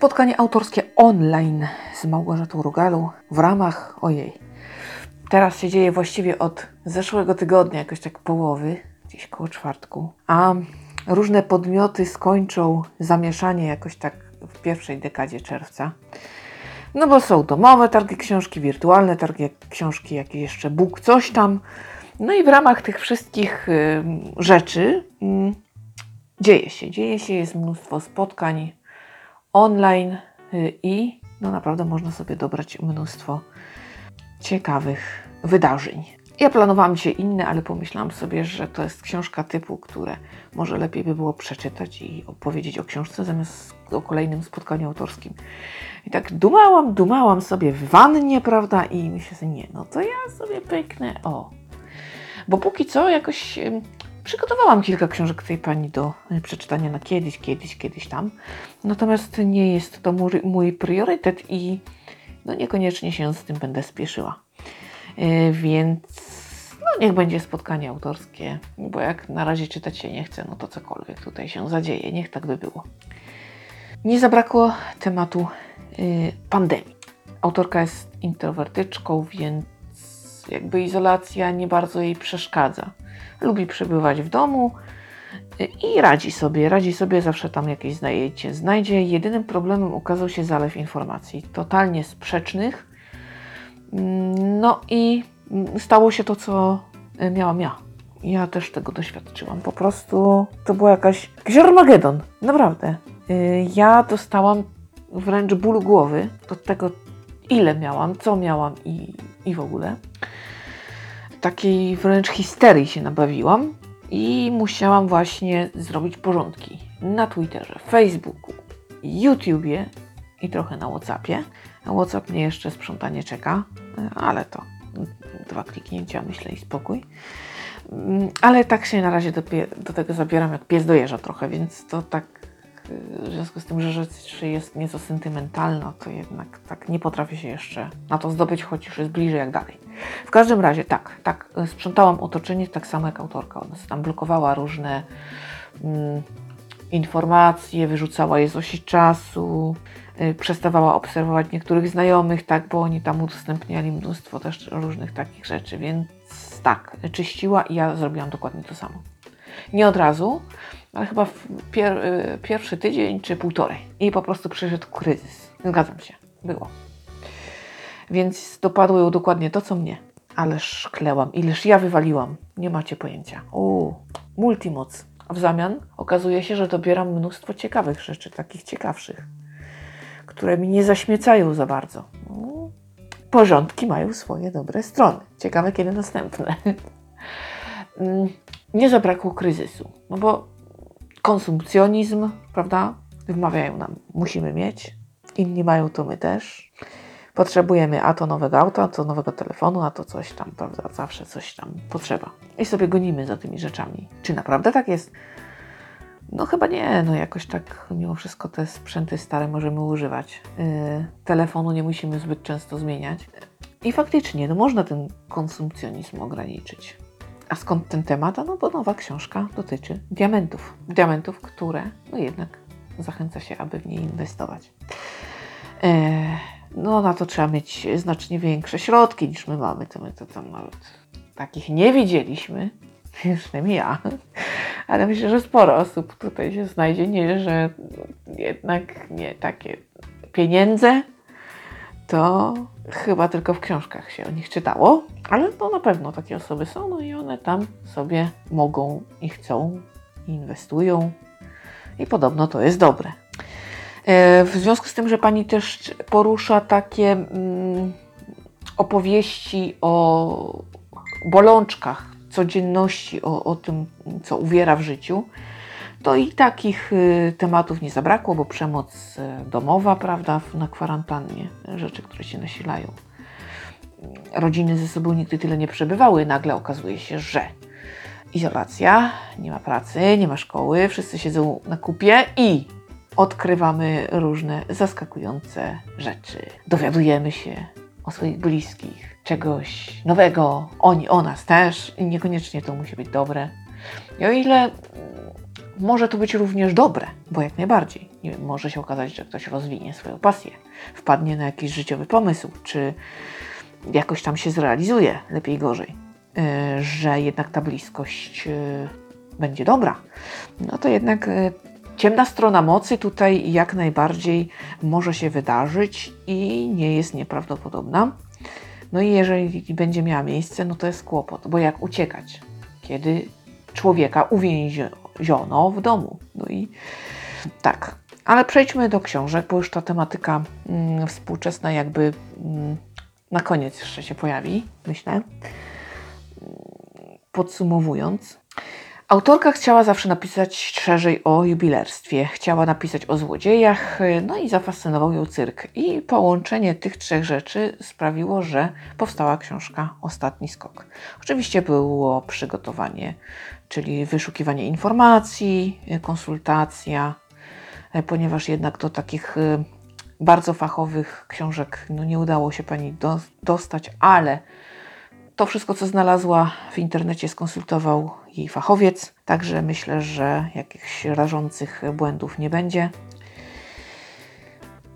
spotkanie autorskie online z Małgorzatą Rugalu w ramach, ojej, teraz się dzieje właściwie od zeszłego tygodnia, jakoś tak połowy, gdzieś koło czwartku, a różne podmioty skończą zamieszanie jakoś tak w pierwszej dekadzie czerwca. No bo są domowe targi książki, wirtualne targi książki, jakieś jeszcze Bóg, coś tam. No i w ramach tych wszystkich y, rzeczy y, dzieje się, dzieje się, jest mnóstwo spotkań online y, i no naprawdę można sobie dobrać mnóstwo ciekawych wydarzeń. Ja planowałam dzisiaj inne, ale pomyślałam sobie, że to jest książka typu, które może lepiej by było przeczytać i opowiedzieć o książce zamiast o kolejnym spotkaniu autorskim. I tak dumałam, dumałam sobie w wannie, prawda? I myślę sobie, nie, no to ja sobie pyknę, o. Bo póki co jakoś przygotowałam kilka książek tej pani do e, przeczytania na kiedyś, kiedyś, kiedyś tam. Natomiast nie jest to mój, mój priorytet i no niekoniecznie się z tym będę spieszyła. E, Więc no niech będzie spotkanie autorskie, bo jak na razie czytać się nie chce, no to cokolwiek tutaj się zadzieje, niech tak by było. Nie zabrakło tematu y, pandemii. Autorka jest introwertyczką, więc jakby izolacja nie bardzo jej przeszkadza. Lubi przebywać w domu i radzi sobie, radzi sobie, zawsze tam jakieś znajdzie. znajdzie. Jedynym problemem okazał się zalew informacji, totalnie sprzecznych. Mm, No i mm, stało się to, co y, miałam ja. Ja też tego doświadczyłam. Po prostu to była jakaś, jakiś Armagedon, naprawdę. Y, Ja dostałam wręcz ból głowy do tego, ile miałam, co miałam i, i w ogóle. Takiej wręcz histerii się nabawiłam i musiałam właśnie zrobić porządki na Twitterze, Facebooku, YouTubie i trochę na Whatsappie. Na Whatsapp mnie jeszcze sprzątanie czeka, ale to dwa kliknięcia, myślę, i spokój. Mm, Ale tak się na razie do, do tego zabieram, jak pies dojeżdża trochę, więc to tak y, w związku z tym, że rzecz jest nieco sentymentalna, to jednak tak nie potrafię się jeszcze na to zdobyć, choć już jest bliżej jak dalej. W każdym razie tak, tak, y, sprzątałam otoczenie tak samo jak autorka. Ona tam blokowała różne mm, informacje, wyrzucała je z osi czasu, y, przestawała obserwować niektórych znajomych, tak, bo oni tam udostępniali mnóstwo też różnych takich rzeczy, więc tak, czyściła i ja zrobiłam dokładnie to samo. Nie od razu, ale chyba pier, y, pierwszy tydzień czy półtorej. I po prostu przyszedł kryzys. Zgadzam się, było. Więc dopadło ją dokładnie to, co mnie. Ależ klełam, ileż ja wywaliłam. Nie macie pojęcia. O, multimoc. A w zamian okazuje się, że dobieram mnóstwo ciekawych rzeczy, takich ciekawszych, które mi nie zaśmiecają za bardzo. Porządki mają swoje dobre strony. Ciekawe, kiedy następne. Mm, nie zabrakło kryzysu, no bo konsumpcjonizm, prawda? Wmawiają nam, musimy mieć. Inni mają, to my też. Potrzebujemy a to nowego auta, a to nowego telefonu, a to coś tam, prawda? Zawsze coś tam potrzeba. I sobie gonimy za tymi rzeczami. Czy naprawdę tak jest? No chyba nie, no jakoś tak mimo wszystko te sprzęty stare możemy używać. Yy, telefonu nie musimy zbyt często zmieniać. I faktycznie, no można ten konsumpcjonizm ograniczyć. A skąd ten temat? No bo nowa książka dotyczy diamentów. Diamentów, które no jednak zachęca się, aby w nie inwestować. E, no na to trzeba mieć znacznie większe środki niż my mamy. To my to tam nawet takich nie widzieliśmy. Przynajmniej ja. Ale myślę, że sporo osób tutaj się znajdzie, nie, że jednak nie takie pieniądze to chyba tylko w książkach się o nich czytało, ale to na pewno takie osoby są, no i one tam sobie mogą i chcą, i inwestują i podobno to jest dobre. E, W związku z tym, że pani też porusza takie mm, opowieści o bolączkach codzienności, o, o tym, co uwiera w życiu, to i takich y, tematów nie zabrakło, bo przemoc y, domowa, prawda, na kwarantannie, rzeczy, które się nasilają. Rodziny ze sobą nigdy tyle nie przebywały, nagle okazuje się, że izolacja, nie ma pracy, nie ma szkoły, wszyscy siedzą na kupie i odkrywamy różne zaskakujące rzeczy. Dowiadujemy się o swoich bliskich, czegoś nowego, oni o nas też i niekoniecznie to musi być dobre. I o ile może to być również dobre, bo jak najbardziej, może się okazać, że ktoś rozwinie swoją pasję, wpadnie na jakiś życiowy pomysł, czy jakoś tam się zrealizuje, lepiej gorzej, yy, że jednak ta bliskość yy, będzie dobra. No to jednak yy, ciemna strona mocy tutaj jak najbardziej może się wydarzyć i nie jest nieprawdopodobna. No i jeżeli będzie miała miejsce, no to jest kłopot, bo jak uciekać, kiedy człowieka uwięziono w domu? No i tak. Ale przejdźmy do książek, bo już ta tematyka mm, współczesna jakby mm, na koniec jeszcze się pojawi, myślę. Podsumowując, Autorka chciała zawsze napisać szerzej o jubilerstwie, chciała napisać o złodziejach, no i zafascynował ją cyrk. I połączenie tych trzech rzeczy sprawiło, że powstała książka Ostatni skok. Oczywiście było przygotowanie, czyli wyszukiwanie informacji, konsultacja, ponieważ jednak do takich y, bardzo fachowych książek no, nie udało się pani do, dostać, ale to wszystko, co znalazła w internecie, skonsultował jej fachowiec, także myślę, że jakichś rażących błędów nie będzie.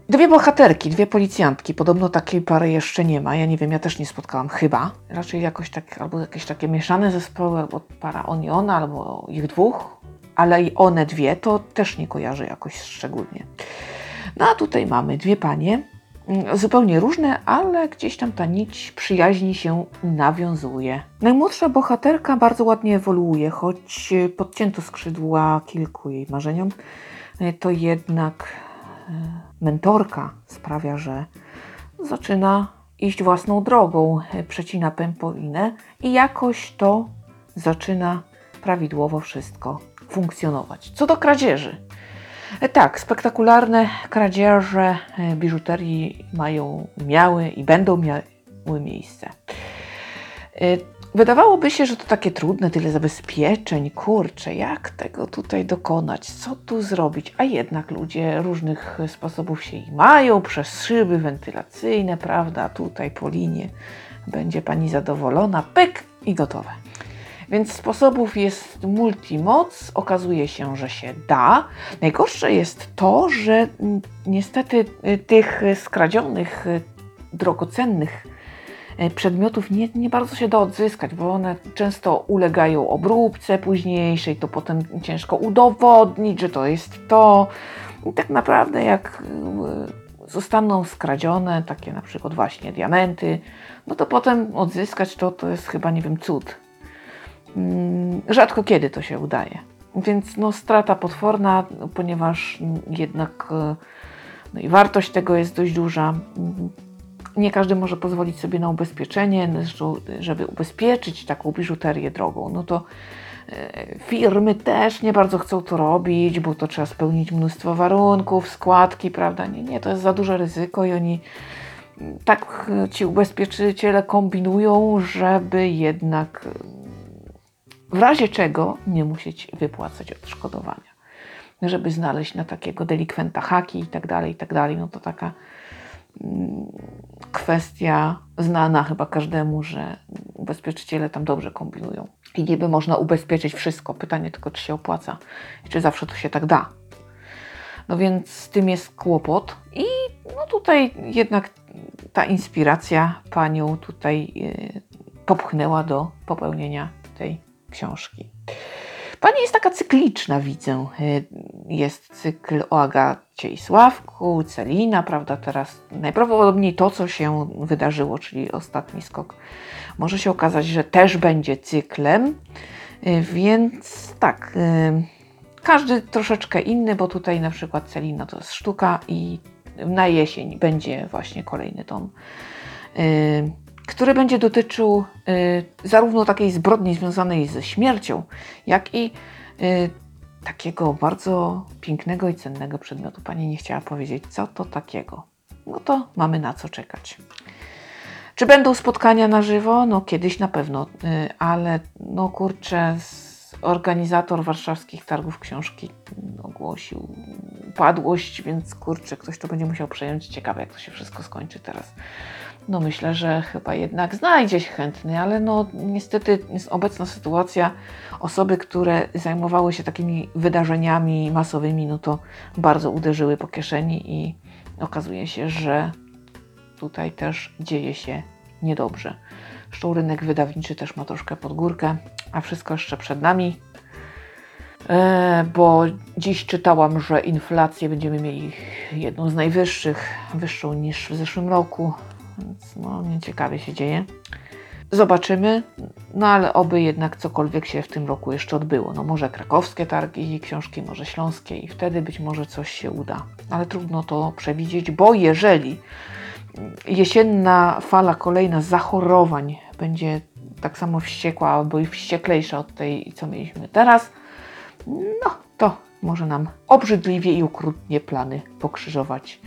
Dwie bohaterki, dwie policjantki. Podobno takiej pary jeszcze nie ma. Ja nie wiem, ja też nie spotkałam chyba. Raczej jakoś tak, albo jakieś takie mieszane zespoły, albo para on i ona, albo ich dwóch. Ale i one dwie to też nie kojarzę jakoś szczególnie. No a tutaj mamy dwie panie, zupełnie różne, ale gdzieś tam ta nić przyjaźni się nawiązuje. Najmłodsza bohaterka bardzo ładnie ewoluuje, choć podcięto skrzydła kilku jej marzeniom, e, to jednak e, mentorka sprawia, że zaczyna iść własną drogą, e, przecina pępowinę i jakoś to zaczyna prawidłowo wszystko funkcjonować. Co do kradzieży, E, tak, spektakularne kradzieże e, biżuterii mają, miały i będą miały miejsce. E, wydawałoby się, że to takie trudne, tyle zabezpieczeń, kurczę, jak tego tutaj dokonać, co tu zrobić, a jednak ludzie różnych sposobów się i mają, przez szyby wentylacyjne, prawda, tutaj po linie będzie Pani zadowolona, pyk i gotowe. Więc sposobów jest multimoc. Okazuje się, że się da. Najgorsze jest to, że niestety y, tych skradzionych, y, drogocennych y, przedmiotów nie, nie bardzo się da odzyskać, bo one często ulegają obróbce późniejszej, to potem ciężko udowodnić, że to jest to. I tak naprawdę jak zostaną skradzione, takie na przykład właśnie diamenty, no to potem odzyskać to, to jest chyba, nie wiem, cud. Mm, rzadko kiedy to się udaje. Więc no, strata potworna, ponieważ jednak e, no i wartość tego jest dość duża. Nie każdy może pozwolić sobie na ubezpieczenie, żeby ubezpieczyć taką biżuterię drogą. No to e, firmy też nie bardzo chcą to robić, bo to trzeba spełnić mnóstwo warunków, składki, prawda? Nie, nie, to jest za duże ryzyko i oni tak ci ubezpieczyciele kombinują, żeby jednak w razie czego nie musieć wypłacać odszkodowania. Żeby znaleźć na takiego delikwenta haki i tak dalej, i tak dalej, no to taka mm, kwestia znana chyba każdemu, że ubezpieczyciele tam dobrze kombinują. I niby można ubezpieczyć wszystko. Pytanie tylko, czy się opłaca i czy zawsze to się tak da. No więc z tym jest kłopot i no tutaj jednak ta inspiracja panią tutaj yy, popchnęła do popełnienia tej książki. Pani jest taka cykliczna, widzę. Y, jest cykl o Agacie i Sławku, Celina, prawda? Teraz najprawdopodobniej to, co się wydarzyło, czyli ostatni skok, może się okazać, że też będzie cyklem. Y, więc tak, y, każdy troszeczkę inny, bo tutaj na przykład Celina to jest sztuka i na jesień będzie właśnie kolejny tom który będzie dotyczył y, zarówno takiej zbrodni związanej ze śmiercią, jak i y, takiego bardzo pięknego i cennego przedmiotu. Pani nie chciała powiedzieć, co to takiego. No to mamy na co czekać. Czy będą spotkania na żywo? No kiedyś na pewno, y, ale no kurczę, organizator warszawskich targów książki ogłosił upadłość, więc kurczę, ktoś to będzie musiał przejąć. Ciekawe, jak to się wszystko skończy teraz. No myślę, że chyba jednak znajdzie się chętny, ale no niestety jest obecna sytuacja, osoby, które zajmowały się takimi wydarzeniami masowymi, no to bardzo uderzyły po kieszeni i okazuje się, że tutaj też dzieje się niedobrze. Zresztą rynek wydawniczy też ma troszkę pod górkę, a wszystko jeszcze przed nami. E, bo dziś czytałam, że inflację będziemy mieli jedną z najwyższych, wyższą niż w zeszłym roku, więc no nieciekawie się dzieje. Zobaczymy, no ale oby jednak cokolwiek się w tym roku jeszcze odbyło. No może krakowskie targi książki, może śląskie i wtedy być może coś się uda. Ale trudno to przewidzieć, bo jeżeli jesienna fala kolejna zachorowań będzie tak samo wściekła albo i wścieklejsza od tej, co mieliśmy teraz, no to może nam obrzydliwie i okrutnie plany pokrzyżować.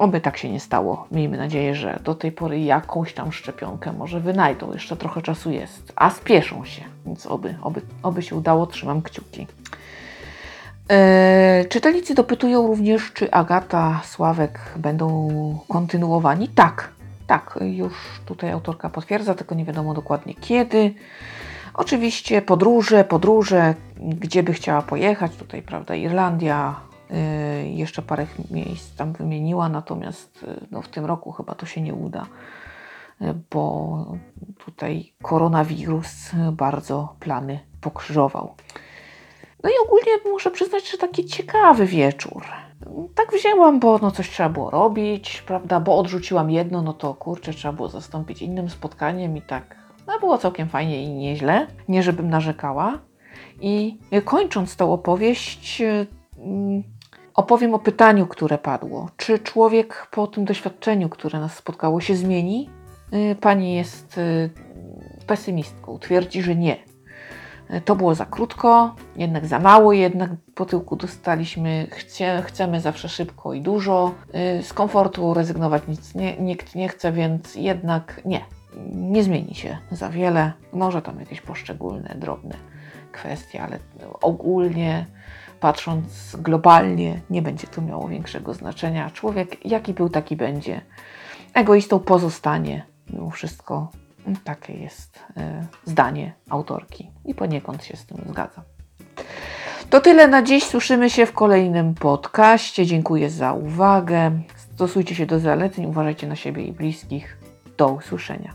Oby tak się nie stało. Miejmy nadzieję, że do tej pory jakąś tam szczepionkę może wynajdą. Jeszcze trochę czasu jest, a spieszą się, więc oby, oby, oby się udało. Trzymam kciuki. Eee, czytelnicy dopytują również, czy Agata, Sławek będą kontynuowani. Tak, tak, już tutaj autorka potwierdza, tylko nie wiadomo dokładnie kiedy. Oczywiście podróże, podróże, gdzie by chciała pojechać, tutaj prawda, Irlandia, jeszcze parę miejsc tam wymieniła, natomiast yy, no, w tym roku chyba to się nie uda, yy, bo tutaj koronawirus bardzo plany pokrzyżował. No i ogólnie muszę przyznać, że taki ciekawy wieczór. Tak wzięłam, bo no coś trzeba było robić, prawda, bo odrzuciłam jedno, no to kurczę, trzeba było zastąpić innym spotkaniem i tak no było całkiem fajnie i nieźle, nie żebym narzekała. I kończąc tą opowieść, mm, opowiem o pytaniu, które padło. Czy człowiek po tym doświadczeniu, które nas spotkało, się zmieni? Y, pani jest y, pesymistką, twierdzi, że nie. Y, to było za krótko, jednak za mało, jednak po tyłku dostaliśmy, chcie, chcemy zawsze szybko i dużo. Z komfortu rezygnować nic nie, nikt nie chce, więc jednak nie nie zmieni się za wiele. Może tam jakieś poszczególne, drobne kwestie, ale ogólnie patrząc globalnie, nie będzie to miało większego znaczenia. Człowiek, jaki był, taki będzie. Egoistą pozostanie. Mimo wszystko takie jest e, zdanie autorki i poniekąd się z tym zgadzam. To tyle na dziś. Słyszymy się w kolejnym podcaście. Dziękuję za uwagę. Stosujcie się do zaleceń, uważajcie na siebie i bliskich. Do usłyszenia.